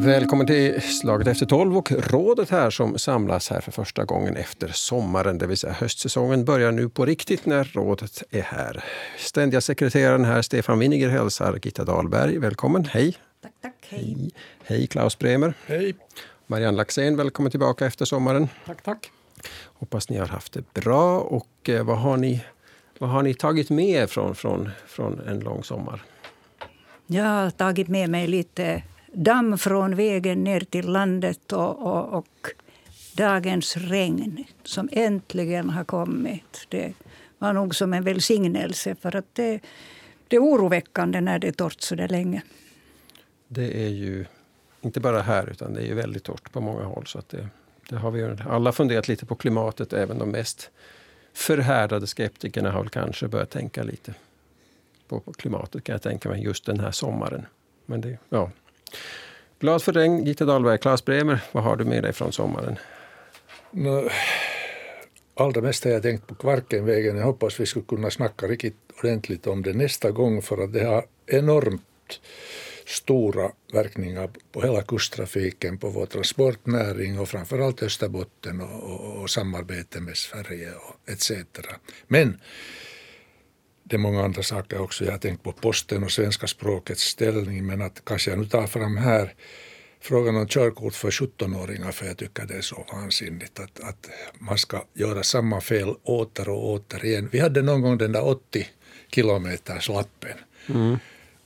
Välkommen till Slaget efter tolv och rådet här som samlas här för första gången efter sommaren, det vill säga höstsäsongen börjar nu på riktigt när rådet är här. Ständiga sekreteraren här, Stefan Winiger, hälsar Gitta Dahlberg. Välkommen, hej! Tack, tack, hej. hej! Hej Klaus Bremer! Hej! Marianne Laxén, välkommen tillbaka efter sommaren. Tack, tack! Hoppas ni har haft det bra och eh, vad har ni, vad har ni tagit med er från, från, från en lång sommar? Jag har tagit med mig lite damm från vägen ner till landet och, och, och dagens regn som äntligen har kommit. Det var nog som en välsignelse för att det, det är oroväckande när det är torrt så där länge. Det är ju inte bara här utan det är väldigt torrt på många håll. Så att det, det har vi alla funderat lite på klimatet. Även de mest förhärdade skeptikerna har väl kanske börjat tänka lite på, på klimatet kan jag tänka mig just den här sommaren. Men det, ja, Glad för regn, Gitte Dahlberg. Claes Bremer, vad har du med dig från sommaren? No, allra mest har jag tänkt på Kvarkenvägen. Jag hoppas vi skulle kunna snacka riktigt ordentligt om det nästa gång för att det har enormt stora verkningar på hela kusttrafiken, på vår transportnäring och framförallt Österbotten och, och, och samarbete med Sverige och etc. Men det är många andra saker också. Jag har tänkt på posten och svenska språkets ställning men att kanske jag nu tar fram här frågan om körkort för 17-åringar för jag tycker det är så vansinnigt att, att man ska göra samma fel åter och åter igen. Vi hade någon gång den där 80 kilometers lappen. Mm.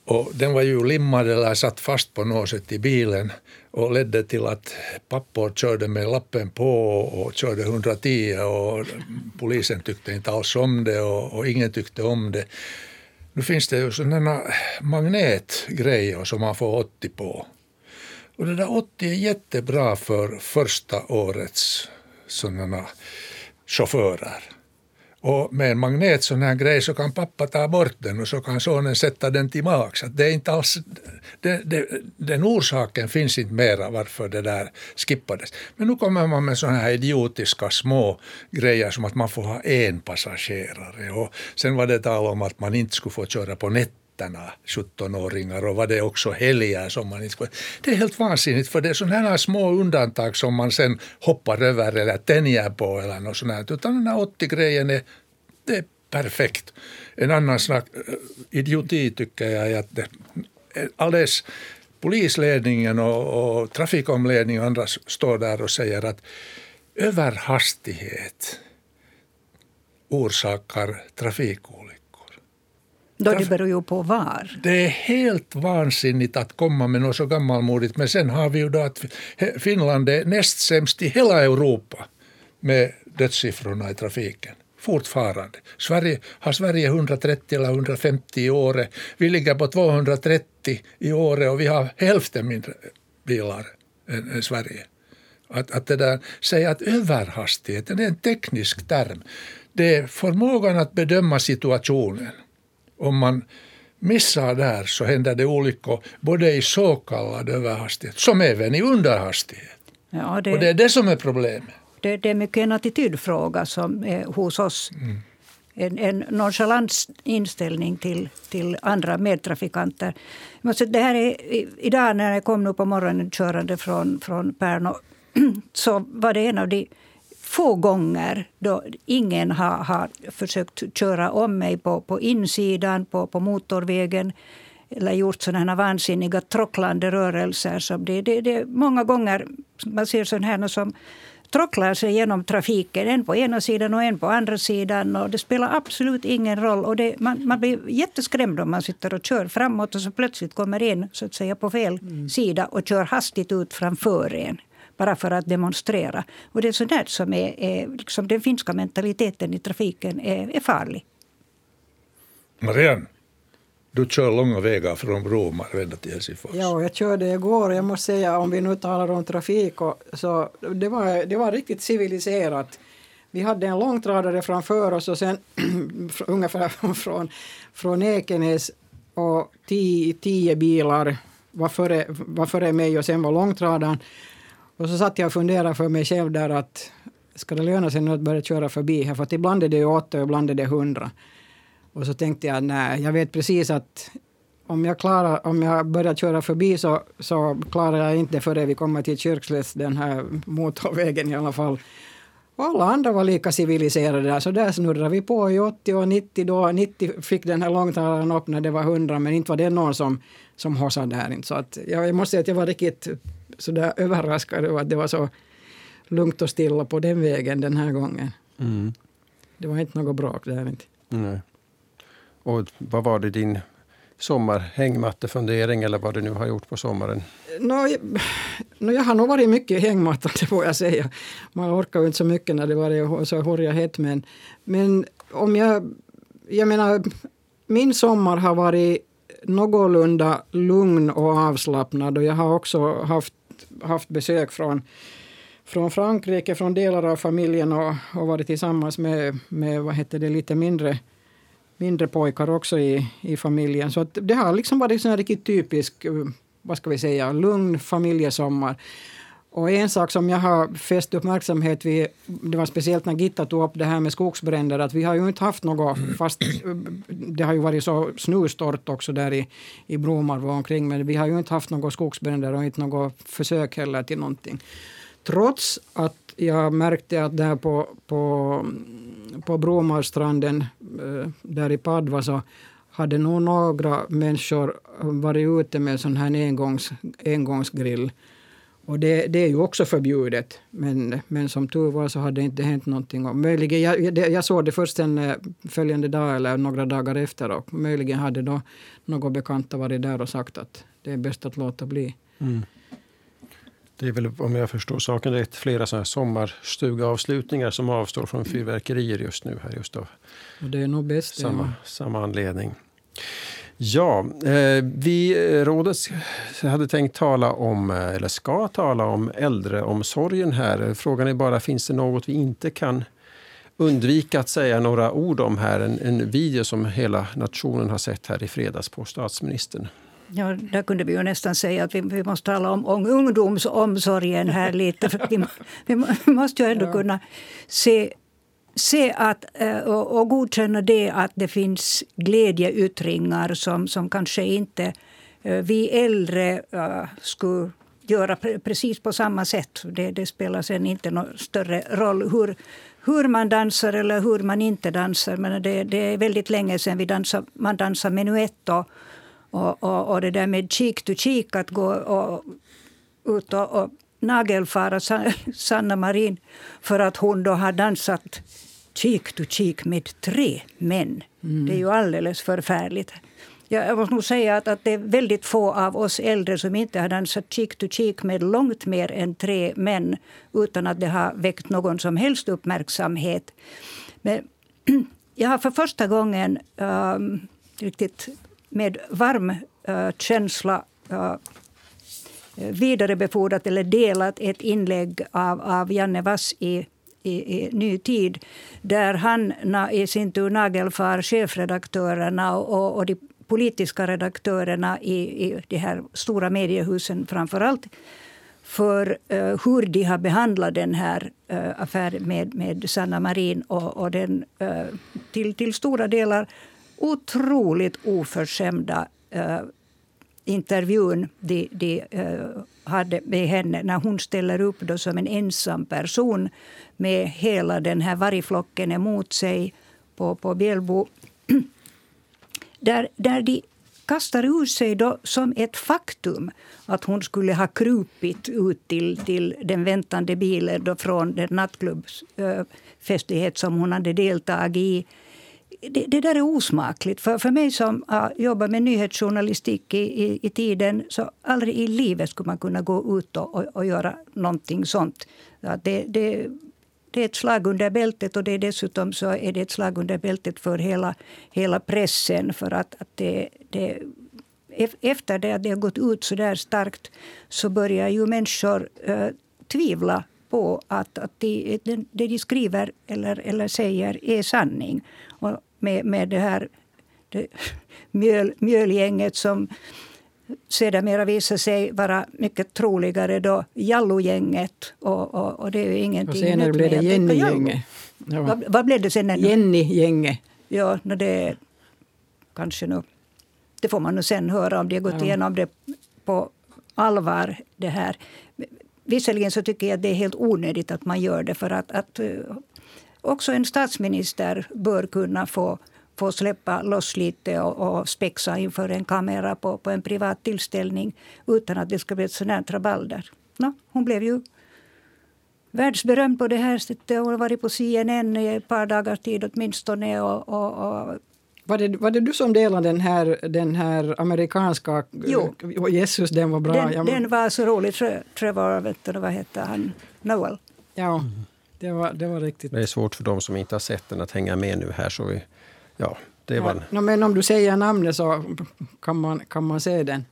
Och den var ju limmad eller satt fast på något sätt i bilen och ledde till att pappor körde med lappen på och körde 110 och polisen tyckte inte alls om det och, och ingen tyckte om det. Nu finns det ju sådana magnetgrejer som man får 80 på. Och det där 80 är jättebra för första årets sådana chaufförer. Och med en magnet sån här grej så kan pappa ta bort den och så kan sonen sätta den tillbaks. det är inte alls, det, det, den orsaken finns inte mera varför det där skippades. Men nu kommer man med såna här idiotiska små grejer som att man får ha en passagerare och sen var det tal om att man inte skulle få köra på nätet 17-åringar och var det också helger som man inte skulle... Det är helt vansinnigt för det är sådana här små undantag som man sen hoppar över eller tänjer på eller något sånt här. Utan den här 80-grejen är, det är perfekt. En annan snack, eh, idioti tycker jag är att det, alldeles polisledningen och, och trafikomledningen och andra står där och säger att överhastighet orsakar trafikolyckor. Då det beror ju på var. Det är helt vansinnigt att komma med något så gammalmodigt. Men sen har vi ju då att Finland är näst sämst i hela Europa med dödssiffrorna i trafiken. Fortfarande. Sverige, har Sverige 130 eller 150 i året. Vi ligger på 230 i året och vi har hälften mindre bilar än, än Sverige. Att, att det där, säga att överhastigheten är en teknisk term. Det är förmågan att bedöma situationen om man missar där så händer det olyckor både i så kallad överhastighet som även i underhastighet. Ja, det, och det är det som är problemet. Det, det är mycket en attitydfråga som är hos oss. Mm. En, en nonchalant inställning till, till andra medtrafikanter. det här är, idag när jag kom nu på morgonen körande från, från Pärnu så var det en av de få gånger då ingen har, har försökt köra om mig på, på insidan, på, på motorvägen eller gjort sådana vansinniga trocklande rörelser. Som det, det, det, många gånger man ser sådana här som trocklar sig genom trafiken. En på ena sidan och en på andra sidan. Och det spelar absolut ingen roll. Och det, man, man blir jätteskrämd om man sitter och kör framåt och så plötsligt kommer en så att säga, på fel mm. sida och kör hastigt ut framför en bara för att demonstrera. Och det är sådär som är, är liksom den finska mentaliteten i trafiken är, är farlig. Marianne, du kör långa vägar från Bromar ända till Helsingfors. Ja, jag körde igår. Jag måste säga, om vi nu talar om trafik, och, så det var, det var riktigt civiliserat. Vi hade en långtradare framför oss och sen ungefär från, från Ekenäs och tio, tio bilar var före, var före mig och sen var långtradaren. Och så satt jag och funderade för mig själv där att ska det löna sig nu att börja köra förbi här? För att ibland är det 80 och ibland är det 100. Och så tänkte jag, nej, jag vet precis att om jag, klarar, om jag börjar köra förbi så, så klarar jag inte före vi kommer till Kyrkslätt, den här motorvägen i alla fall. Och alla andra var lika civiliserade där, så där snurrade vi på i 80 och 90 då. 90 fick den här långtradaren upp när det var 100, men inte var det någon som, som hossade där. Så att, jag måste säga att jag var riktigt sådär överraskad över att det var så lugnt och stilla på den vägen den här gången. Mm. Det var inte något bråk där inte. Nej. Och vad var det din sommarhängmattefundering eller vad du nu har gjort på sommaren? No, no, jag har nog varit mycket hängmatta, det får jag säga. Man orkar ju inte så mycket när det var så horja hett. Men, men om jag... Jag menar, min sommar har varit någorlunda lugn och avslappnad och jag har också haft, haft besök från från Frankrike, från delar av familjen och, och varit tillsammans med, med vad heter det, lite mindre, mindre pojkar också i, i familjen. Så att det har liksom varit en riktigt typisk, eh, vad ska vi säga, lugn familjesommar. Och en sak som jag har fäst uppmärksamhet vid, det var speciellt när Gitta tog upp det här med skogsbränder, att vi har ju inte haft något, fast eh, det har ju varit så snustort också där i, i Bromarv och omkring, men vi har ju inte haft några skogsbränder och inte något försök heller till någonting. Trots att jag märkte att där på, på, på Bromarstranden, eh, där i Padva, så hade nog några människor varit ute med en sån här engångs, engångsgrill. Och det, det, är ju också förbjudet. Men, men som tur var så hade det inte hänt någonting. Och möjligen, jag, jag såg det först en eh, följande dag eller några dagar efter. Och möjligen hade då några bekanta varit där och sagt att det är bäst att låta bli. Mm. Det är väl om jag förstår saken rätt flera sådana här sommarstugaavslutningar som avstår från fyrverkerier just nu. Här just av och det är nog bäst. Samma, ja. samma anledning. Ja, eh, vi eh, rådet hade tänkt tala om, eh, eller ska tala om äldreomsorgen här. Frågan är bara, finns det något vi inte kan undvika att säga några ord om här? En, en video som hela nationen har sett här i fredags på statsministern. Ja, där kunde vi ju nästan säga att vi, vi måste tala om, om ungdomsomsorgen här lite. För vi, vi måste ju ändå ja. kunna se, se att, eh, och, och godkänna det att det finns glädjeyttringar som, som kanske inte eh, vi äldre uh, skulle göra precis på samma sätt. Det, det spelar sen inte någon större roll hur, hur man dansar eller hur man inte dansar. Men det, det är väldigt länge sedan vi dansar, man dansade menuett och, och, och, och det där med cheek to cheek, att gå och, ut och, och nagelfara Sanna Marin för att hon då har dansat cheek to cheek med tre män. Mm. Det är ju alldeles förfärligt. Jag måste nog säga att, att det är väldigt få av oss äldre som inte har dansat cheek to cheek med långt mer än tre män utan att det har väckt någon som helst uppmärksamhet. Men jag har för första gången um, riktigt med varm äh, känsla äh, vidarebefordrat eller delat ett inlägg av, av Janne Vass i, i, i Ny Tid där han na, i sin tur nagelfar chefredaktörerna och, och de politiska redaktörerna i, i de här stora mediehusen framför allt för uh, hur de har behandlat den här uh, affären med, med Sanna Marin och, och den uh, till, till stora delar otroligt oförskämda eh, intervjun de, de eh, hade med henne när hon ställer upp då som en ensam person med hela den här vargflocken emot sig på, på Bjällbo. där, där de kastar ur sig då som ett faktum att hon skulle ha krupit ut till, till den väntande bilen då från den nattklubbsfestighet eh, som hon hade deltagit i det, det, där är osmakligt. För, för mig som har jobbat med nyhetsjournalistik i, i, i, tiden så aldrig i livet skulle man kunna gå ut och, och, och göra någonting sånt. Det, det, det är ett slag under bältet och det är dessutom så är det ett slag under bältet för hela, hela pressen. För att, att det, det, efter det att det har gått ut så där starkt så börjar ju människor uh, tvivla på att, att det, det de skriver eller, eller säger är sanning. Med, med det här det, mjöl, mjölgänget som sedermera visade sig vara mycket troligare då Jallo-gänget. Och, och, och, det är ju ingenting Och senare blev det Jenny-gänget. Ja. Vad, vad blev det sen? Jenny-gänget. Ja, no, det kanske nu det får man nu sen höra om de har gått ja. igenom det på allvar. det här. Visserligen så tycker jag att det är helt onödigt att man gör det för att, att eh, också en statsminister bör kunna få, få släppa loss lite och, och spexa inför en kamera på, på en privat tillställning utan att det ska bli ett sånt här rabalder. No, hon blev ju världsberömd på det här sättet. Hon har varit på CNN i ett par dagars tid åtminstone. Och, och, och var det, var det du som delade den här, den här amerikanska... Jo. Jesus, den var bra. Den, den var så rolig. Trevor, vet du, vad heter han? Noel. Ja, det var, det var riktigt. Det är svårt för de som inte har sett den att hänga med nu här. Så vi, ja, det var... Ja, men om du säger namnet så kan man, kan man se den.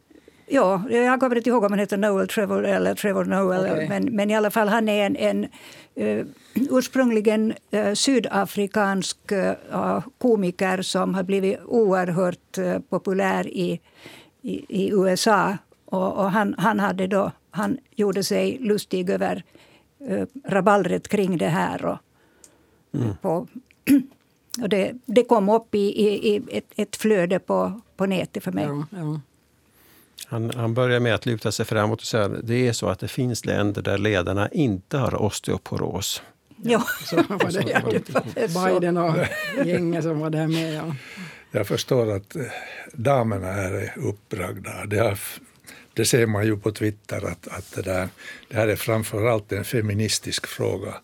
Ja, jag kommer inte ihåg om han heter Noel Trevor eller Trevor Noel. Okay. Men, men i alla fall, han är en, en uh, ursprungligen uh, sydafrikansk uh, komiker som har blivit oerhört uh, populär i, i, i USA. Och, och, han, han, hade då, han gjorde sig lustig över uh, raballret kring det här. Och, mm. på, och det, det kom upp i, i, i ett, ett, flöde på, på nätet för mig. Ja, ja. Han, han börjar med att luta sig framåt och säga att det är så att det finns länder där ledarna inte har osteoporos. Ja, så var det, ja, det var Biden och gänget som var där med. Ja. Jag förstår att eh, damerna här är uppbragda. Det, har, det ser man ju på Twitter att, att det, där, det här är framförallt en feministisk fråga.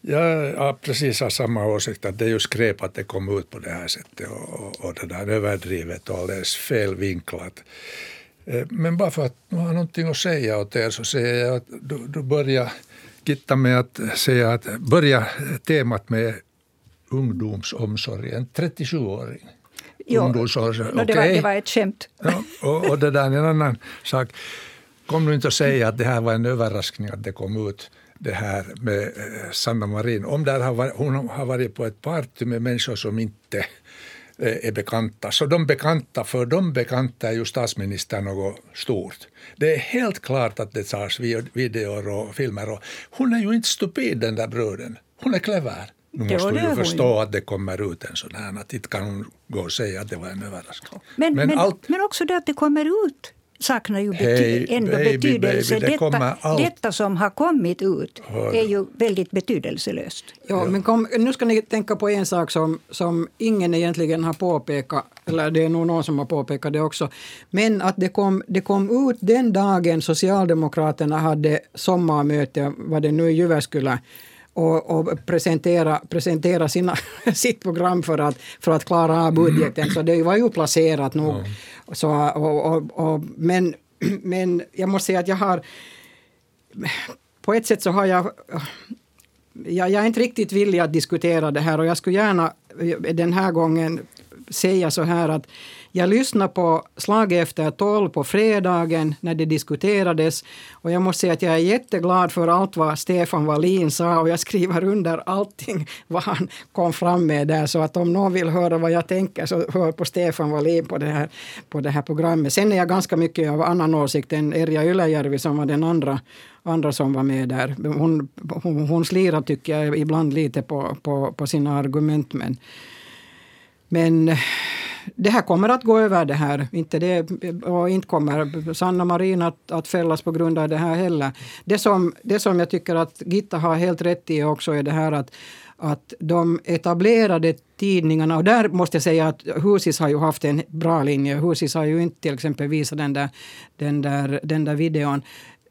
Jag har precis har samma åsikt att det är ju skräp att det kom ut på det här sättet och, och, och det där överdrivet och alldeles felvinklat. Eh, men bara för att ha någonting att säga åt er så säger jag att du, du börjar Gitta med att säga att börja temat med ungdomsomsorgen, 37-åring. Jo, no, det, var, det var ett skämt. Ja, och, och det där är en annan sak. Kom nu inte att säga att det här var en överraskning att det kom ut det här med eh, Sanna Marin. Om där har varit, hon har varit på ett party med människor som inte Eh, är bekanta. Så de bekanta, för de bekanta är ju statsministern något stort. Det är helt klart att det tas videor och filmer. Och hon är ju inte stupid den där bruden. Hon är clever. Nu måste du ju förstå att det kommer ut en sån här. Att inte kan hon gå och säga att det var en överraskning. Men, men, men, allt... men också det att det kommer ut saknar ju bety hey, ändå baby, betydelse. Baby, det detta, detta, som har kommit ut Hör. är ju väldigt betydelselöst. Ja, ja. Men kom, nu ska ni tänka på en sak som, som ingen egentligen har påpekat, eller det är nog någon som har påpekat det också. Men att det kom, det kom ut den dagen Socialdemokraterna hade sommarmöte, var det nu i Jyväskylä, och, och, presentera, presentera sina, sitt program för att, för att klara av budgeten. Så det var ju placerat nog. Mm. Så, och, och, och, men, men jag måste säga att jag har... På ett sätt så har jag... Jag, jag är inte riktigt villig att diskutera det här och jag skulle gärna den här gången säga så här att jag lyssnade på Slag efter tolv på fredagen när det diskuterades och jag måste säga att jag är jätteglad för allt vad Stefan Wallin sa och jag skriver under allting vad han kom fram med där så att om någon vill höra vad jag tänker så hör på Stefan Wallin på det här, på det här programmet. Sen är jag ganska mycket av annan åsikt än Erja Ylöjärvi som var den andra andra som var med där. Hon, hon, hon slirar tycker jag ibland lite på, på, på sina argument men, men det här kommer att gå över det här. Inte det, och inte kommer Sanna Marin att, att fällas på grund av det här heller. Det som, det som jag tycker att Gitta har helt rätt i också är det här att att de etablerade tidningarna, och där måste jag säga att Husis har ju haft en bra linje. Husis har ju inte till exempel visat den där, den där, den där videon.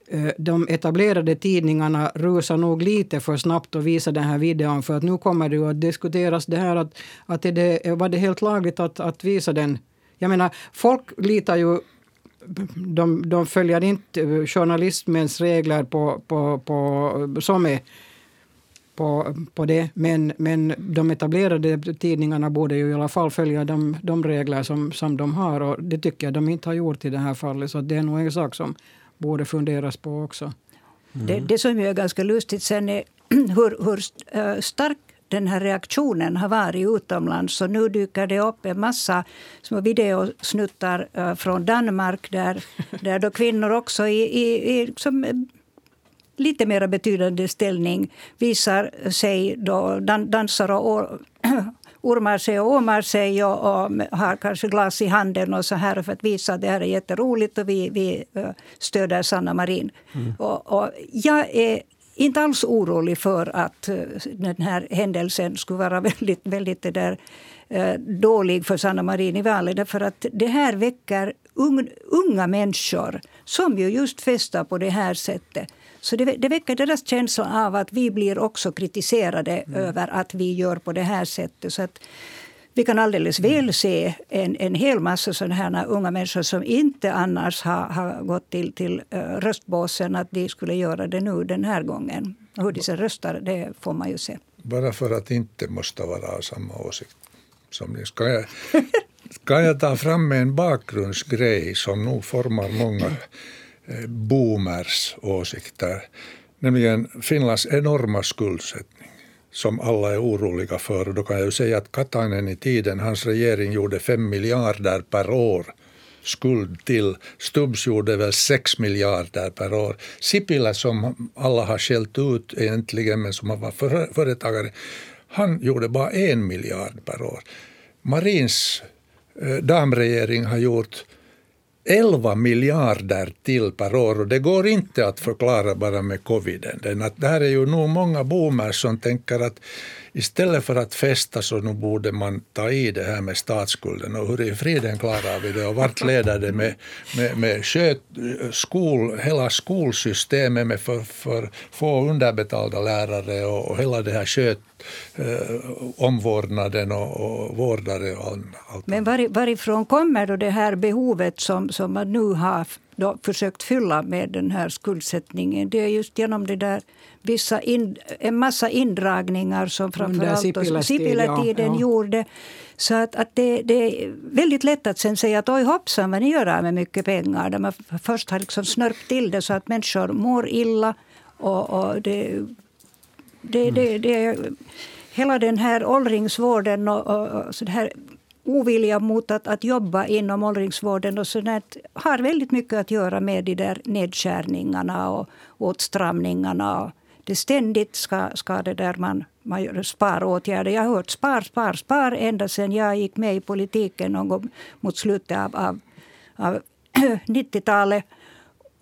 Eh, de etablerade tidningarna rusar nog lite för snabbt och visar den här videon för att nu kommer det ju att diskuteras det här att, att är det, eh, var det helt lagligt att, att visa den. Jag menar, folk litar ju de, de följer inte eh, journalismens regler på, på, på, som är på, på det. Men, men de etablerade tidningarna borde ju i alla fall följa de, de regler som, som de har. Och det tycker jag de inte har gjort i det här fallet. Så det är nog en sak som borde funderas på också. Mm. Det, det som är ganska lustigt sen är hur, hur eh, stark den här reaktionen har varit utomlands. Så nu dyker det upp en massa små videosnuttar uh, från Danmark där, där då kvinnor också i, i, i som lite mer betydande ställning visar sig då dan, dansar och ormar sig och åmar sig och, och, har kanske glas i handen och så här för att visa att det här är jätteroligt och vi, vi stöder Sanna Marin. Mm. Och, och jag är inte alls orolig för att den här händelsen skulle vara väldigt, väldigt det där, dålig för Sanna Marin i valet. Därför att det här väcker unga människor som ju just festar på det här sättet. Så det, det väcker deras känsla av att vi blir också kritiserade mm. över att vi gör på det här sättet. Så att vi kan alldeles väl mm. se en, en hel massa sådana här unga människor som inte annars har, har gått till, till uh, röstbåsen, att de skulle göra det nu den här gången. hur de sen röstar, det får man ju se. Bara för att inte måste vara av samma åsikt som ni. Ska jag, ska jag ta fram en bakgrundsgrej som nog formar många Eh, Eh, boomers åsikter, nämligen Finlands enorma skuldsättning som alla är oroliga för. Och då kan jag ju säga att Katainen i tiden, hans regering gjorde fem miljarder per år skuld till. Stubbs gjorde väl 6 miljarder per år. Sipilä som alla har skällt ut egentligen men som var företagare, han gjorde bara en miljard per år. Marins eh, damregering har gjort 11 miljarder till per år och det går inte att förklara bara med coviden. Att det här är ju nog många boomers som tänker att istället för att festa så nu borde man ta i det här med statsskulden och hur i friden klarar vi det och vart leder det med, med, med sköt, skol, hela skolsystemet med för, för få underbetalda lärare och, och hela det här sköt, eh, omvårdnaden och, och vårdare och allt. Men var, varifrån kommer då det här behovet som, som man nu har då försökt fylla med den här skuldsättningen? Det är just genom det där vissa in, en massa indragningar som framförallt Sipilä-tiden ja. gjorde. Så att, att det, det, är väldigt lätt att sen säga att oj hoppsan vad ni gör av med mycket pengar. Där man först har liksom snörpt till det så att människor mår illa. Och, och det, det, det, det, hela den här åldringsvården och, och, så här ovilja mot att, att jobba inom åldringsvården och sådant har väldigt mycket att göra med de där nedskärningarna och åtstramningarna. Det ständigt ska, ska det där man, man gör sparåtgärder. Jag har hört spar, spar, spar ända sedan jag gick med i politiken någon gång mot slutet av, av, av 90-talet.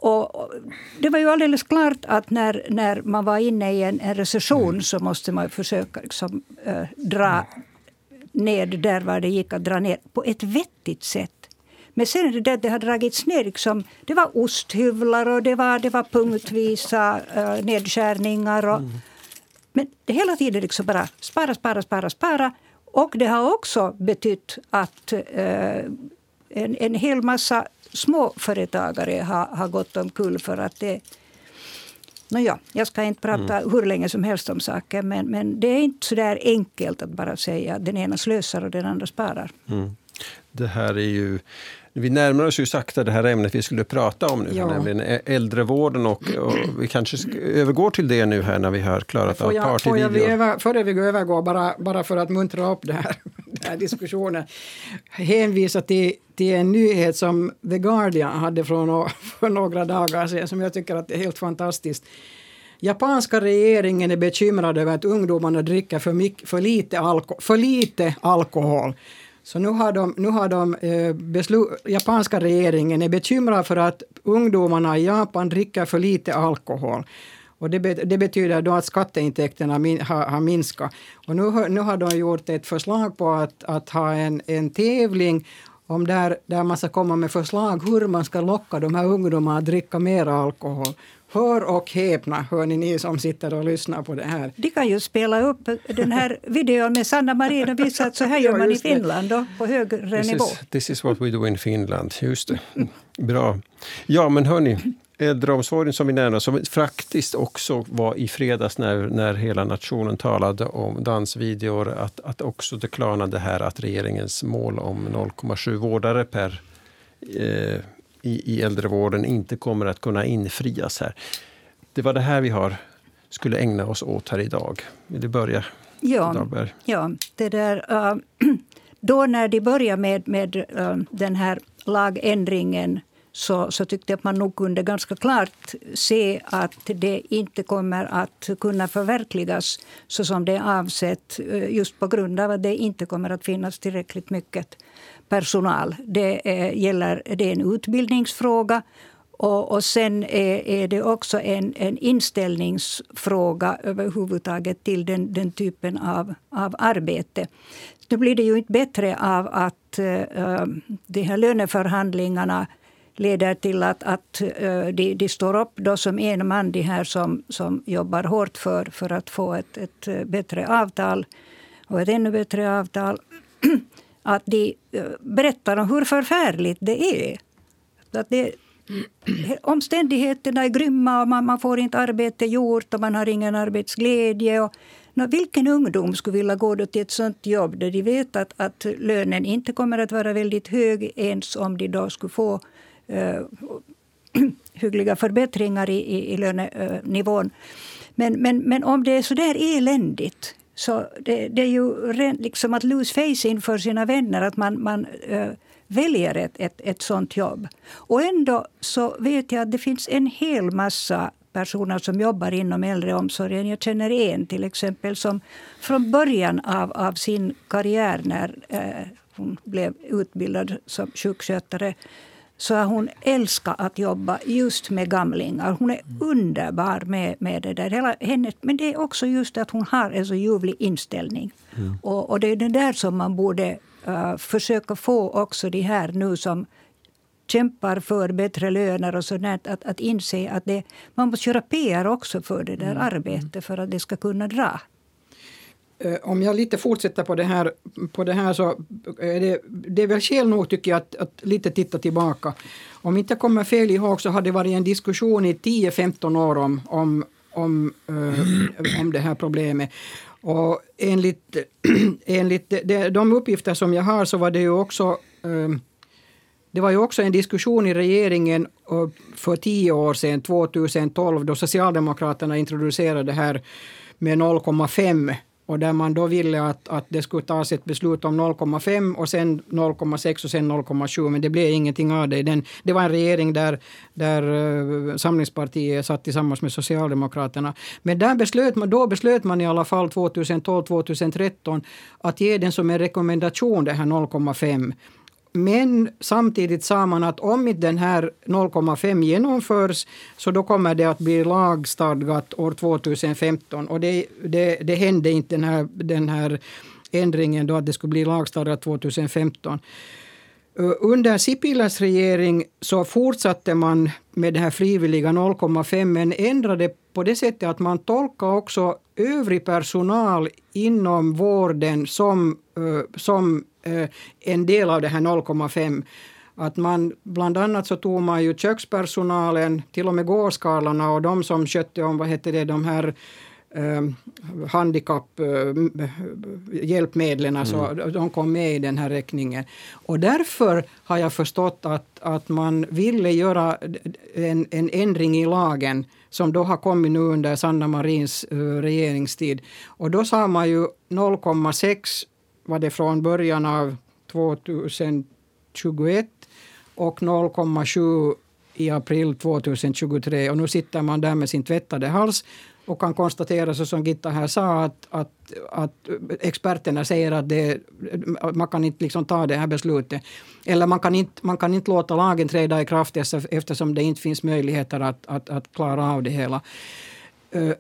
Och det var ju alldeles klart att när, när man var inne i en, en recession mm. så måste man försöka liksom, äh, dra ned där var det gick att dra ner på ett vettigt sätt. Men sen det där det har dragits ner. Liksom, det var osthyvlar och det var, det var punktvisa uh, nedskärningar. Och, mm. Men det hela tiden liksom bara spara, spara, spara, spara. Och det har också betytt att uh, en, en hel massa småföretagare har, har gått omkull för att det Nåja, jag ska inte prata mm. hur länge som helst om saken men, men det är inte så där enkelt att bara säga att den ena slösar och den andra sparar. Mm. Det här är ju vi närmar oss ju sakta det här ämnet vi skulle prata om nu, ja. nämligen äldrevården. Och, och, vi kanske övergår till det nu här när vi har klarat av partyvideon. Före vi övergår, bara, bara för att muntra upp det här, den här diskussionen, hänvisa till, till en nyhet som The Guardian hade från, för några dagar sedan, som jag tycker att är helt fantastiskt. Japanska regeringen är bekymrad över att ungdomarna dricker för, mycket, för, lite, alko, för lite alkohol. Så nu har de, nu har de eh, beslut, japanska regeringen är bekymrad för att ungdomarna i Japan dricker för lite alkohol. Och det, det betyder då att skatteintäkterna min, har, har minskat. Och nu, nu har de gjort ett förslag på att, att ha en, en tävling om där, där man ska komma med förslag hur man ska locka de här ungdomarna att dricka mer alkohol. Hör och häpna, hör ni, ni som sitter och lyssnar på det här. De kan ju spela upp den här videon med Sanna Marin och visa att så här gör man i Finland då, på högre this nivå. Is, this is what we do in Finland, just det. Bra. Ja, men hörni, äldreomsorgen som vi närmar som faktiskt också var i fredags när, när hela nationen talade om dansvideor, att, att också det klarnade här att regeringens mål om 0,7 vårdare per eh, i, i äldrevården inte kommer att kunna infrias här. Det var det här vi har, skulle ägna oss åt här idag. Vill du börja? Ja, ja det där, uh, då när de började med, med uh, den här lagändringen så, så tyckte jag att man nog kunde ganska klart se att det inte kommer att kunna förverkligas så som det är avsett just på grund av att det inte kommer att finnas tillräckligt mycket personal. Det är, gäller, det är en utbildningsfråga och, och sen är, är, det också en, en inställningsfråga överhuvudtaget till den, den typen av, av arbete. Nu blir det ju inte bättre av att äh, de här löneförhandlingarna leder till att, att äh, de, de, står upp då som en man, de här som, som jobbar hårt för, för att få ett, ett bättre avtal och ett ännu bättre avtal att de eh, berättar om hur förfärligt det är. Att det, omständigheterna är grymma och man, man, får inte arbete gjort och man har ingen arbetsglädje. Och, no, vilken ungdom skulle vilja gå till ett sånt jobb där de vet att, att lönen inte kommer att vara väldigt hög ens om de då skulle få uh, hyggliga förbättringar i, i, i lönenivån. Men, men, men om det är så där eländigt så det, det är ju liksom att lose face inför sina vänner. Att man, man äh, väljer ett, ett, ett sånt jobb. Och ändå så vet jag att det finns en hel massa personer som jobbar inom äldreomsorgen. Jag känner en till exempel som från början av, av sin karriär när eh, hon blev utbildad som sjukskötare så har hon älskat att jobba just med gamlingar. Hon är underbar med, med det där. Hela henne, men det är också just att hon har en så ljuvlig inställning. Mm. Och, och, det är det där som man borde uh, försöka få också de här nu som kämpar för bättre löner och sådant, att, att inse att det, man måste göra PR också för det där mm. arbetet för att det ska kunna dra. Eh, om jag lite fortsätter på det här, på det här så är det, det är väl skäl nog tycker jag att, att lite titta tillbaka. Om inte jag kommer fel ihåg så har det varit en diskussion i 10-15 år om, om, om, eh, om det här problemet. Och enligt, enligt de, de uppgifter som jag har så var det ju också eh, det var ju också en diskussion i regeringen eh, för tio år sedan, 2012, då Socialdemokraterna introducerade det här med 0,5 och där man då ville att, att det skulle tas ett beslut om 0,5 och sen 0,6 och sen 0,7 men det blev ingenting av det. Den, det var en regering där, där eh, Samlingspartiet satt tillsammans med Socialdemokraterna. Men där beslöt man, då beslöt man i alla fall 2012-2013 att ge den som en rekommendation det här 0,5 men samtidigt sa man att om inte den här 0,5 genomförs så då kommer det att bli lagstadgat år 2015. Och det, det, det hände inte den här, den här ändringen då att det skulle bli lagstadgat 2015. Eh, under Sipiläs regering så fortsatte man med det här frivilliga 0,5 men ändrade på det sättet att man tolkade också övrig personal inom vården som, eh, som en del av det här 0,5 att man bland annat så tog man ju kökspersonalen, till och med gårdskarlarna och de som skötte om vad heter det, de här eh, handikapphjälpmedlen, eh, mm. de kom med i den här räkningen. Och därför har jag förstått att, att man ville göra en, en ändring i lagen som då har kommit nu under Sanna Marins uh, regeringstid. Och då sa man ju 0,6 var det från början av 2021 och 0,7 i april 2023. Och nu sitter man där med sin tvättade hals och kan konstatera, så som Gitta här sa, att, att, att experterna säger att det, man kan inte liksom ta det här beslutet. Eller man kan inte, man kan inte låta lagen träda i kraft eftersom det inte finns möjligheter att, att, att klara av det hela. Eh,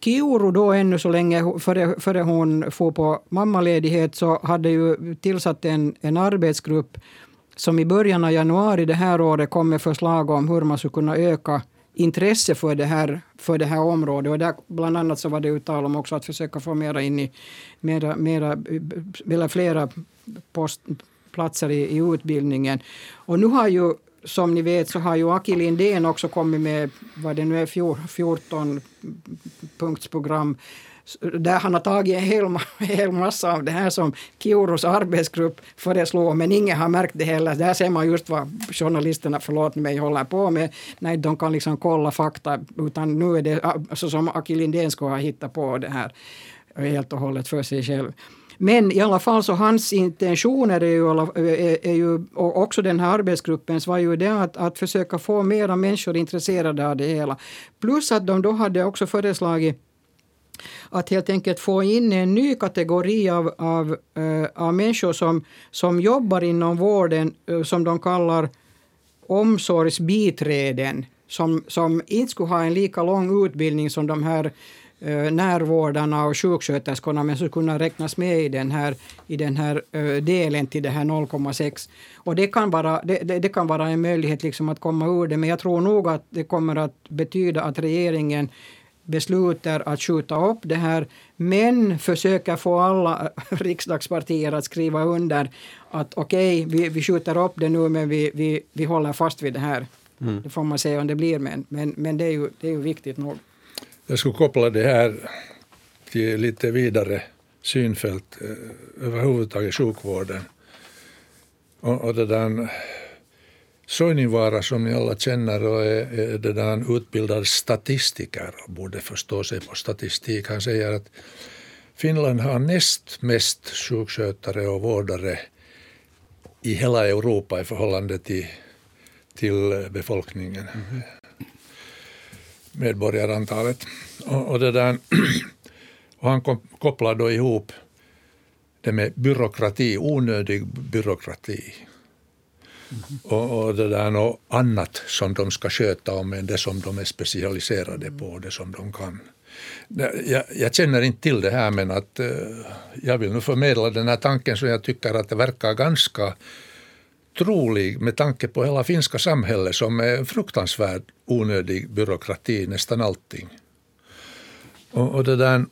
Kiuru då ännu så länge, före, före hon får på mammaledighet, så hade ju tillsatt en, en arbetsgrupp som i början av januari det här året kom med förslag om hur man skulle kunna öka intresse för det här, för det här området. Och där, bland annat så var det tal om också att försöka få mera in i mera, mera, eller flera post, platser i, i utbildningen. Och nu har ju som ni vet så har ju Aki Lindén också kommit med vad det nu är 14 punktsprogram där han har tagit en hel, hel massa av det här som Kiurus arbetsgrupp föreslår, men ingen har märkt det heller. Där ser man just vad journalisterna, förlåt mig, håller på med Nej, de kan liksom kolla fakta, utan nu är det så som Aki Lindén ska ha hittat på det här helt och hållet för sig själv. Men i alla fall så hans intentioner är ju, är, är ju och också den här arbetsgruppens var ju det att, att försöka få mera människor intresserade av det hela. Plus att de då hade också föreslagit att helt enkelt få in en ny kategori av, av, uh, av människor som, som jobbar inom vården uh, som de kallar omsorgsbiträden som, som inte skulle ha en lika lång utbildning som de här eh, närvårdarna och sjuksköterskorna men som skulle kunna räknas med i den här, i den här eh, delen till det här 0,6. Och det kan, vara, det, det, det, kan vara en möjlighet liksom att komma ur det men jag tror nog att det kommer att betyda att regeringen beslutar att skjuta upp det här men försöker få alla riksdagspartier att skriva under att okej, okay, vi, vi skjuter upp det nu men vi, vi, vi håller fast vid det här. Mm. Det får man se om det blir, men, men, men det, är ju, det är ju viktigt nog. Jag skulle koppla det här till lite vidare synfält eh, överhuvudtaget sjukvården. Och, och det där Soininvaara som ni alla känner och är, är det där utbildad statistiker och borde förstå sig på statistik. Han säger att Finland har näst mest sjukskötare och vårdare i hela Europa i förhållande till, till befolkningen. Mm. Medborgarantalet. Och, och, det där, och han kom, kopplar då ihop det med byråkrati, onödig byråkrati. Mm. Och, och, det där och annat som de ska sköta om än det som de är specialiserade på, och det som de kan. Jag, jag känner inte till det här men att eh, jag vill nu förmedla den här tanken som jag tycker att det verkar ganska otrolig med tanke på hela finska samhället som är fruktansvärt onödig byråkrati nästan allting. Och, och det där,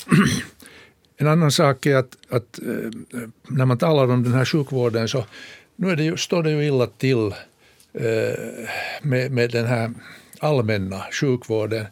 en annan sak är att, att eh, när man talar om den här sjukvården så nu är det ju, står det ju illa till eh, med, med den här allmänna sjukvården.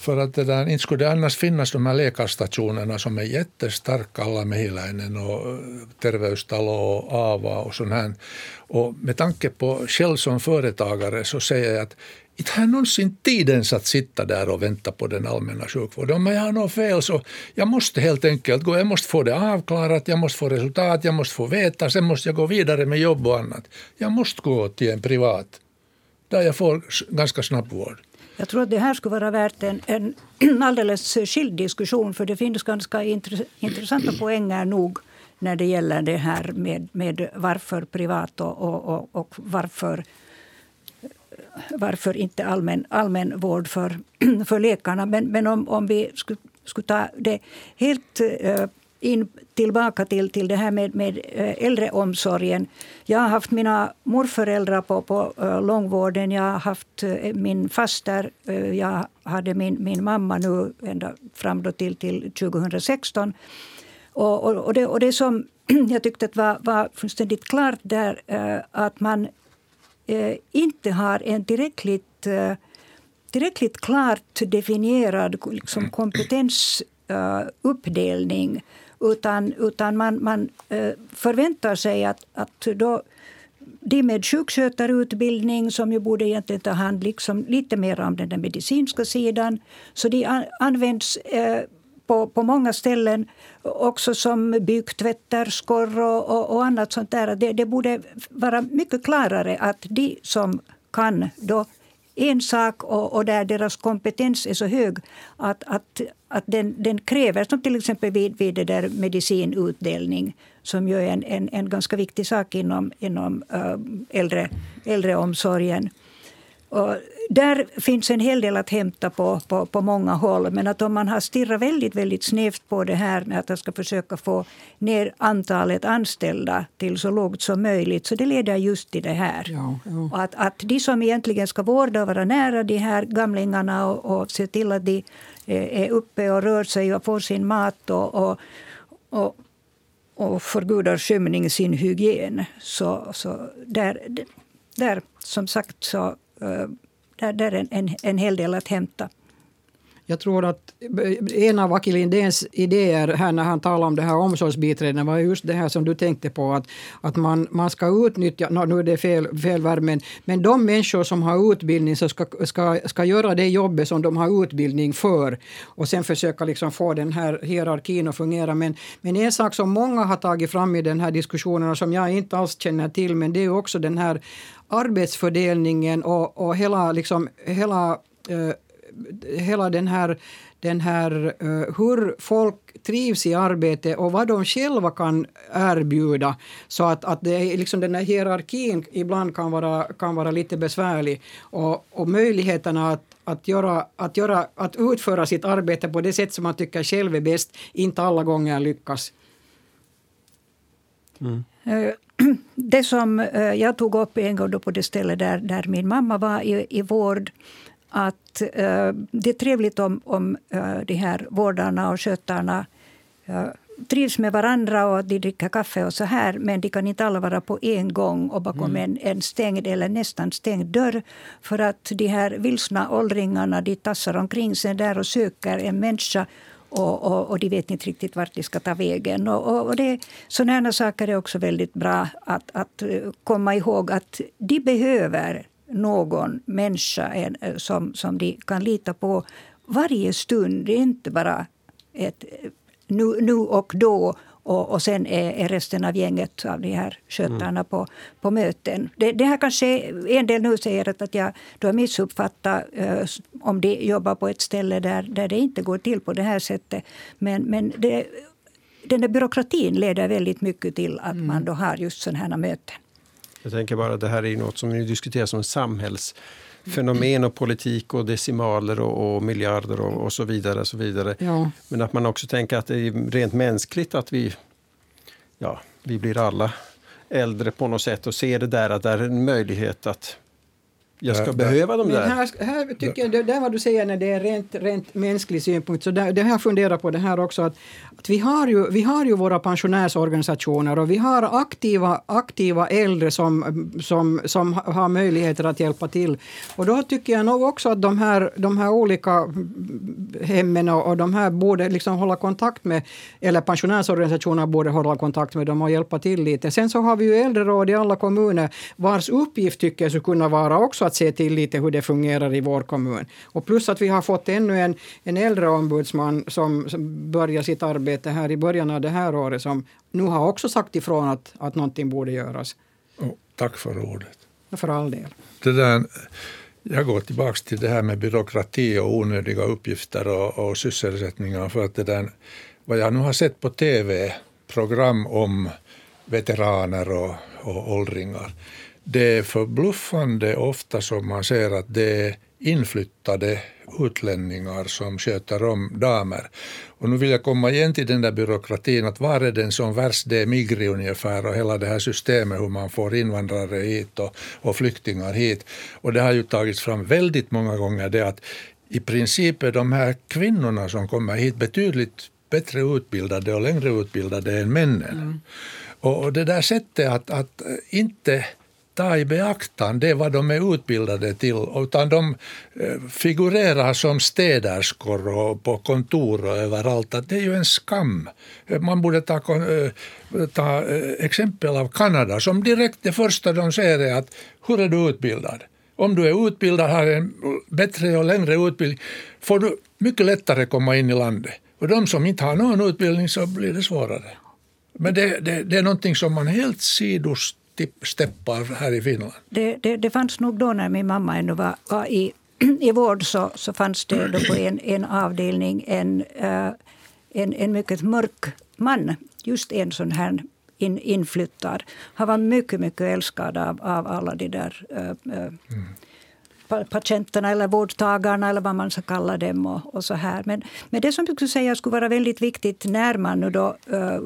För att det där, inte skulle det annars finnas de här läkarstationerna som är jättestarka, alla Mehiläinen och eh, Terveystalo och AVA och sånt här. Och med tanke på själv som företagare så säger jag att inte har jag någonsin tid ens att sitta där och vänta på den allmänna sjukvården. Om jag har något fel så jag måste helt enkelt gå, jag måste få det avklarat, jag måste få resultat, jag måste få veta, sen måste jag gå vidare med jobb och annat. Jag måste gå till en privat där jag får ganska snabb vård. Jag tror att det här skulle vara värt en, en alldeles skild diskussion för det finns ganska intressanta poänger nog när det gäller det här med, med varför privat och, och, och, och varför varför inte allmän, allmän vård för, för läkarna. Men, men om, om vi skulle, skulle ta det helt uh, in tillbaka till, till det här med, med uh, äldreomsorgen. Jag har haft mina morföräldrar på, på uh, långvården. Jag har haft uh, min faster. jag hade min, min mamma nu ända fram till, till 2016. Och, och, och, det, och det som jag tyckte var, var fullständigt klart där att man Eh, inte har en tillräckligt, eh, tillräckligt klart definierad liksom, kompetensuppdelning utan, utan man, man eh, förväntar sig att, att då de med sjukskötarutbildning som ju borde egentligen ta hand liksom lite mer om den medicinska sidan. Så de används eh, på, på många ställen också som byggtvätterskor och, och, och, annat sånt där. Det, det borde vara mycket klarare att de som kan då en sak och, och, där deras kompetens är så hög att, att, att den, den kräver, som till exempel vid, vid det där medicinutdelning som ju är en, en, en ganska viktig sak inom, inom äh, äldre, äldreomsorgen. Och där finns en hel del att hämta på, på, på många håll. Men att om man har stirrat väldigt, väldigt snävt på det här med att man ska försöka få ner antalet anställda till så lågt som möjligt, så det leder just till det här. Ja, ja. Och att, att de som egentligen ska vårda och vara nära de här gamlingarna och, och se till att de eh, är uppe och rör sig och får sin mat och, och, och och för gudars skymning sin hygien. Så, så där, där, som sagt, så Eh, där, där är en, en, en hel del att hämta jag tror att eh, en av Aki Lindéns idéer här när han talade om det här omsorgsbiträden var just det här som du tänkte på att, att man, man ska utnyttja, no, nu är det fel, fel verb, men, men de människor som har utbildning så ska, ska, ska göra det jobbet som de har utbildning för och sen försöka liksom få den här hierarkin att fungera. Men, men en sak som många har tagit fram i den här diskussionen och som jag inte alls känner till men det är också den här arbetsfördelningen och, och hela, liksom, hela, eh, hela den här, den här uh, hur folk trivs i arbete och vad de själva kan erbjuda. Så att, att det är liksom den här hierarkin ibland kan vara, kan vara lite besvärlig. Och, och möjligheterna att, att, göra, att, göra, att utföra sitt arbete på det sätt som man tycker själv är bäst inte alla gånger lyckas. Mm. Uh, det som uh, jag tog upp en gång på det ställe där, där min mamma var i, i vård att uh, det är trevligt om, om de här vårdarna och skötarna trivs med varandra och de dricker kaffe och så här men de kan inte alla vara på en gång och bakom mm. en, en stängd eller nästan stängd dörr. För att de här vilsna åldringarna de tassar omkring sig där och söker en människa och, och, och, de vet inte riktigt vart de ska ta vägen. Och, och, och det, sådana saker är också väldigt bra att, att komma ihåg att de behöver någon människa som, som de kan lita på varje stund. Det är inte bara ett nu, nu och då och, och sen är, är, resten av gänget av de här skötarna mm. på, på möten. Det, det här kanske en del nu säger att, att jag har missuppfattat uh, om de jobbar på ett ställe där, där det inte går till på det här sättet. Men, men det, den där byråkratin leder väldigt mycket till att mm. man då har just sådana här möten. Jag tänker bara det här är något som diskuteras som samhälls fenomen och politik och decimaler och, och miljarder och, och, så vidare. så vidare. Ja. Men att man också tänker att det är rent mänskligt att vi, ja, vi blir alla äldre på något sätt och ser det där att det är en möjlighet att jag ska ja, behöva dem där. Här, här tycker jag, det där vad du säger när det är rent, rent mänsklig synpunkt, så där, det har jag funderat på det här också att, att vi, har ju, vi har ju våra pensionärsorganisationer och vi har aktiva, aktiva äldre som, som, som har möjligheter att hjälpa till. Och då tycker jag nog också att de här, de här olika hemmen och, och de här borde liksom hålla kontakt med, eller pensionärsorganisationerna borde hålla kontakt med dem och hjälpa till lite. Sen så har vi ju äldreråd i alla kommuner vars uppgift tycker jag skulle kunna vara också att se till lite hur det fungerar i vår kommun. Och plus att vi har fått ännu en, en äldreombudsman som, som börjar sitt arbete här i början av det här året som nu har också sagt ifrån att, att någonting borde göras. Oh, tack för ordet. För all del. Det där, jag går tillbaka till det här med byråkrati och onödiga uppgifter och, och sysselsättningar. För att det där, vad jag nu har sett på tv, program om veteraner och, och åldringar, det är förbluffande ofta som man ser att det är inflyttade utlänningar som sköter om damer. Och nu vill jag komma igen till den där byråkratin, att var är den som värst? Det är Migri ungefär och hela det här systemet hur man får invandrare hit och, och flyktingar hit. Och det har ju tagits fram väldigt många gånger det att i princip är de här kvinnorna som kommer hit betydligt bättre utbildade och längre utbildade än männen. Mm. Och det där sättet att, att inte ta i beaktande vad de är utbildade till, utan de eh, figurerar som städerskor och på kontor och överallt. Att det är ju en skam. Eh, man borde ta, eh, ta exempel av Kanada som direkt det första de säger är att hur är du utbildad? Om du är utbildad, har en bättre och längre utbildning, får du mycket lättare komma in i landet. Och de som inte har någon utbildning så blir det svårare. Men det, det, det är någonting som man helt sidost steppar här i Finland? Det, det, det fanns nog då när min mamma ännu var, var i, i vård så, så fanns det då på en, en avdelning en, uh, en, en mycket mörk man. Just en sån här in, inflyttad. Han var mycket, mycket älskad av, av alla de där uh, uh, mm patienterna eller vårdtagarna eller vad man ska kalla dem. Och, och så här. Men, men det som jag skulle säga skulle vara väldigt viktigt när man nu då, uh,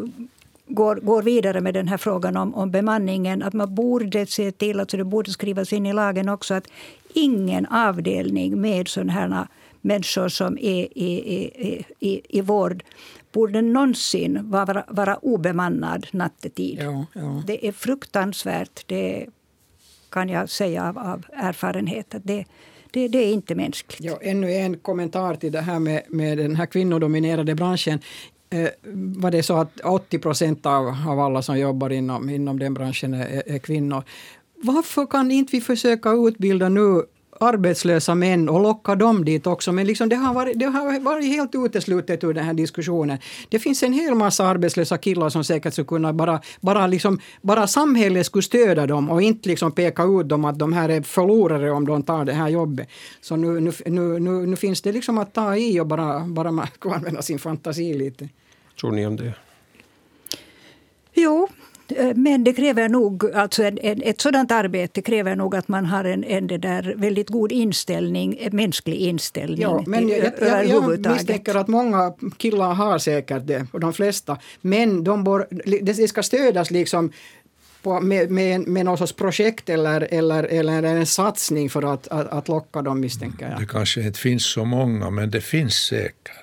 går, går vidare med den här frågan om, om bemanningen, att man borde se till, alltså det borde skrivas in i lagen också, att ingen avdelning med sådana här människor som är i, i, i, i vård borde någonsin vara, vara obemannad nattetid. Ja, ja. Det är fruktansvärt. Det kan jag säga av, av erfarenhet. Att det, Det, det är inte mänskligt. Ja, ännu en kommentar till det här med, med den här kvinnodominerade branschen. Eh, var det så att 80 procent av, av alla som jobbar inom, inom den branschen är, är kvinnor. Varför kan inte vi försöka utbilda nu arbetslösa män och locka dem dit också. Men liksom det, har varit, det har varit helt uteslutet ur den här diskussionen. Det finns en hel massa arbetslösa killar som säkert skulle kunna bara, bara, liksom, bara samhället skulle stödja dem och inte liksom peka ut dem att de här är förlorare om de tar det här jobbet. Så nu, nu, nu, nu, nu finns det liksom att ta i och bara, bara man använda sin fantasi lite. Tror ni om det? Jo, Eh, men det kräver nog, alltså en, en, ett sådant arbete kräver nog att man har en, en det där väldigt god inställning, en mänsklig inställning. Ja, men jag, jag, jag misstänker att många killar har säkert det, och de flesta. Men de bör, det ska stödas liksom på, med, med, med något sorts projekt eller, eller, eller en satsning för att, att, att locka dem misstänker jag. Det kanske inte finns så många, men det finns säkert.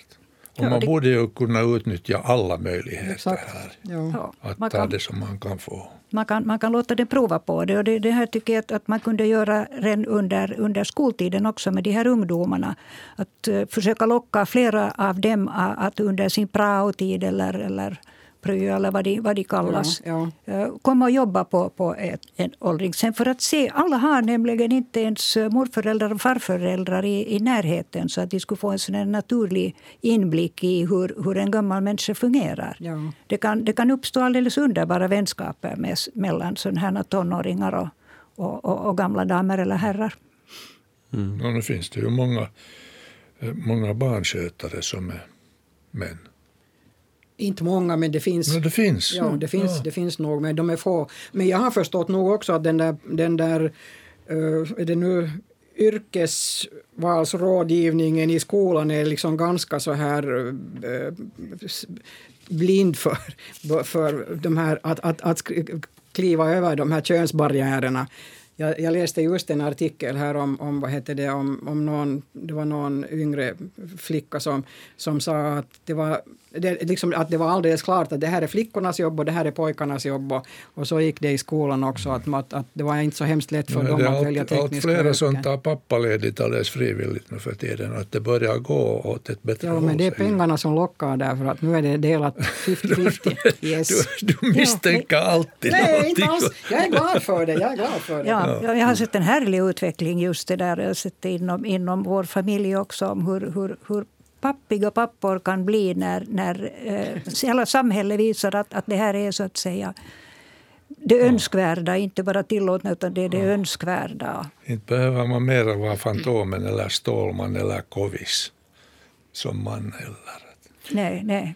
Och ja, man det... borde ju kunna utnyttja alla möjligheter Exakt. här. Ja. Att man ta kan, det som man kan få. Man kan, man kan låta det prova på det. Och det, det här tycker jag att, att, man kunde göra redan under, under skoltiden också med de här ungdomarna. Att uh, försöka locka flera av dem att under sin praotid eller, eller pryo eller vad de, vad de kallas. Ja, ja. Eh, komma och jobba på, på ett, en åldringshem. För att se, alla har nämligen inte ens morföräldrar och farföräldrar i, i närheten så att de skulle få en sån naturlig inblick i hur, hur en gammal människa fungerar. Ja. Det, kan, det kan uppstå alldeles underbara vänskaper med, mellan sådana här tonåringar och, och, och, och, gamla damer eller herrar. Mm. Ja, nu finns det ju många, eh, många barnskötare som är män. Inte många, men det finns. Men det finns. Ja, det finns, ja. det finns nog, men de är få. Men jag har förstått nog också att den där, den där uh, är det nu yrkesvalsrådgivningen i skolan är liksom ganska så här uh, blind för, för de här, att, att, att kliva över de här könsbarriärerna. Jag, jag, läste just en artikel här om, om vad heter det, om, om någon, det var någon yngre flicka som, som sa att det var det, liksom, att det var alldeles klart att det här är flickornas jobb och det här är pojkarnas jobb. Och, och så gick det i skolan också, att, att, att det var inte så hemskt lätt för Nej, dem att allt, välja tekniska Allt flera som tar pappaledigt alldeles frivilligt nu för tiden, att det börjar gå åt ett bättre håll. Ja, men det är pengarna som lockar där, för att nu är det delat 50-50. Yes. du, du misstänker ja, alltid Nej, någonting. inte alls. Jag är glad för det. Jag är glad för det. Ja, jag har sett en härlig utveckling just det där. Jag har sett det inom, inom vår familj också, om hur, hur, hur pappiga pappor kan bli när, när eh, hela samhället visar att, att det här är så att säga det ja. önskvärda, inte bara tillåtna utan det är det ja. önskvärda. Inte behöver man mer vara Fantomen eller Stålman eller Kovis som man heller. Nej, nej.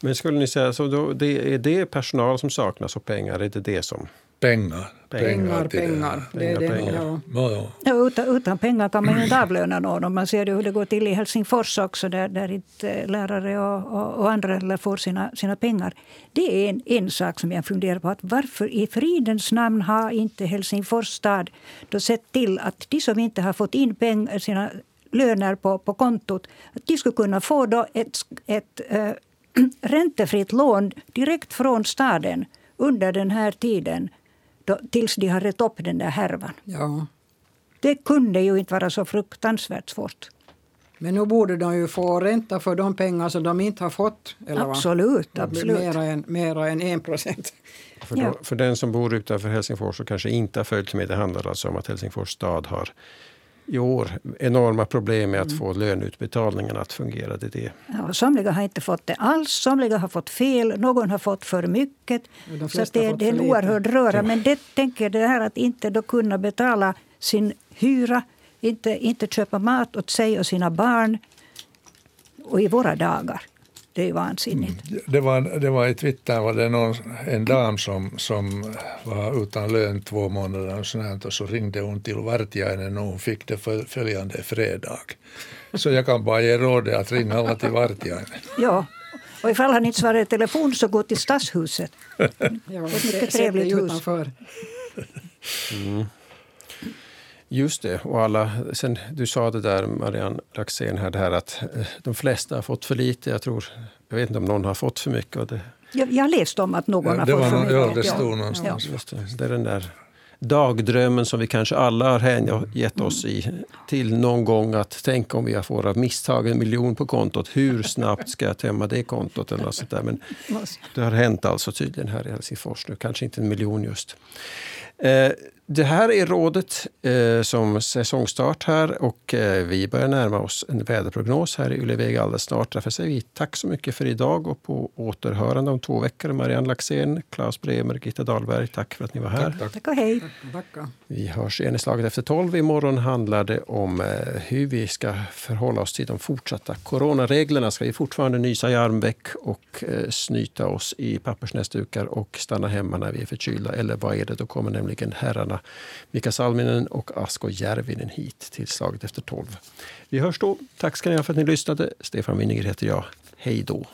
Men skulle ni säga, så då, det, är det personal som saknas och pengar, är det det som pengar. Pengar, pengar. Det är det, ja. Ja, ja. utan, utan pengar kan man ju inte avlöna någon. Man ser ju hur det går till i Helsingfors också där, där inte lärare och, och, och andra får sina, sina pengar. Det är en, en sak som jag funderar på. Att varför i fridens namn har inte Helsingfors stad då sett till att de som inte har fått in pengar, sina löner på, på kontot att de skulle kunna få då ett, ett äh, räntefritt lån direkt från staden under den här tiden då, tills de har rätt upp den där härvan. Ja. Det kunde ju inte vara så fruktansvärt svårt. Men nu borde de ju få ränta för de pengar som de inte har fått. Eller absolut. Va? absolut. Mera än, mera än 1 procent. För, ja. för den som bor utanför Helsingfors och kanske inte har följt med, det handlar alltså om att Helsingfors stad har i år enorma problem med att få löneutbetalningarna att fungera. Det det. Ja, somliga har inte fått det alls, somliga har fått fel, någon har fått för mycket. De så det, det är en oerhörd röra. Men det tänker det här att inte då kunna betala sin hyra, inte, inte köpa mat åt sig och sina barn. Och i våra dagar det är vansinnigt. Mm. Det var, det var i Twitter var det någon, en dam som, som var utan lön två månader och, sånt, och så ringde hon till Vartiainen och hon fick det följande fredag. Så jag kan bara ge rådet att ringa alla till Vartiainen. Ja, och ifall han inte svarar i telefon så gå till Stadshuset. Ja, ett mycket trevligt hus. Mm. Just det. Och alla, sen, du sa det där, Marianne Laxén, här, det här att eh, de flesta har fått för lite. Jag, tror, jag vet inte om någon har fått för mycket. Och det, jag, jag läste om att någon ja, har fått för mycket. Ja, det stod någonstans. Ja. Just det, det är den där dagdrömmen som vi kanske alla har hängett oss i till någon gång. att Tänk om vi får av misstag en miljon på kontot. Hur snabbt ska jag tömma det kontot? Eller något sånt där. Men det har hänt alltså tydligen här i Helsingfors nu. Kanske inte en miljon just. Det här är rådet eh, som säsongstart här och eh, vi börjar närma oss en väderprognos här i Ulleveg alldeles snart. Därför säger vi tack så mycket för idag och på återhörande om två veckor. Marianne Laxén, Claes Bremer, Gitta Dahlberg, tack för att ni var här. Tack, tack. tack och hej. Tack, tack. Vi hörs igen i slaget efter tolv. Imorgon handlar det om eh, hur vi ska förhålla oss till de fortsatta coronareglerna. Ska vi fortfarande nysa i armveck och eh, snyta oss i pappersnäsdukar och stanna hemma när vi är förkylda? Eller vad är det? Då kommer nämligen herrarna Mika Salminen och Asko Järvinen hit till slaget efter tolv. Vi hörs då. Tack ska ni ha för att ni lyssnade. Stefan Winninger heter jag. Hej då.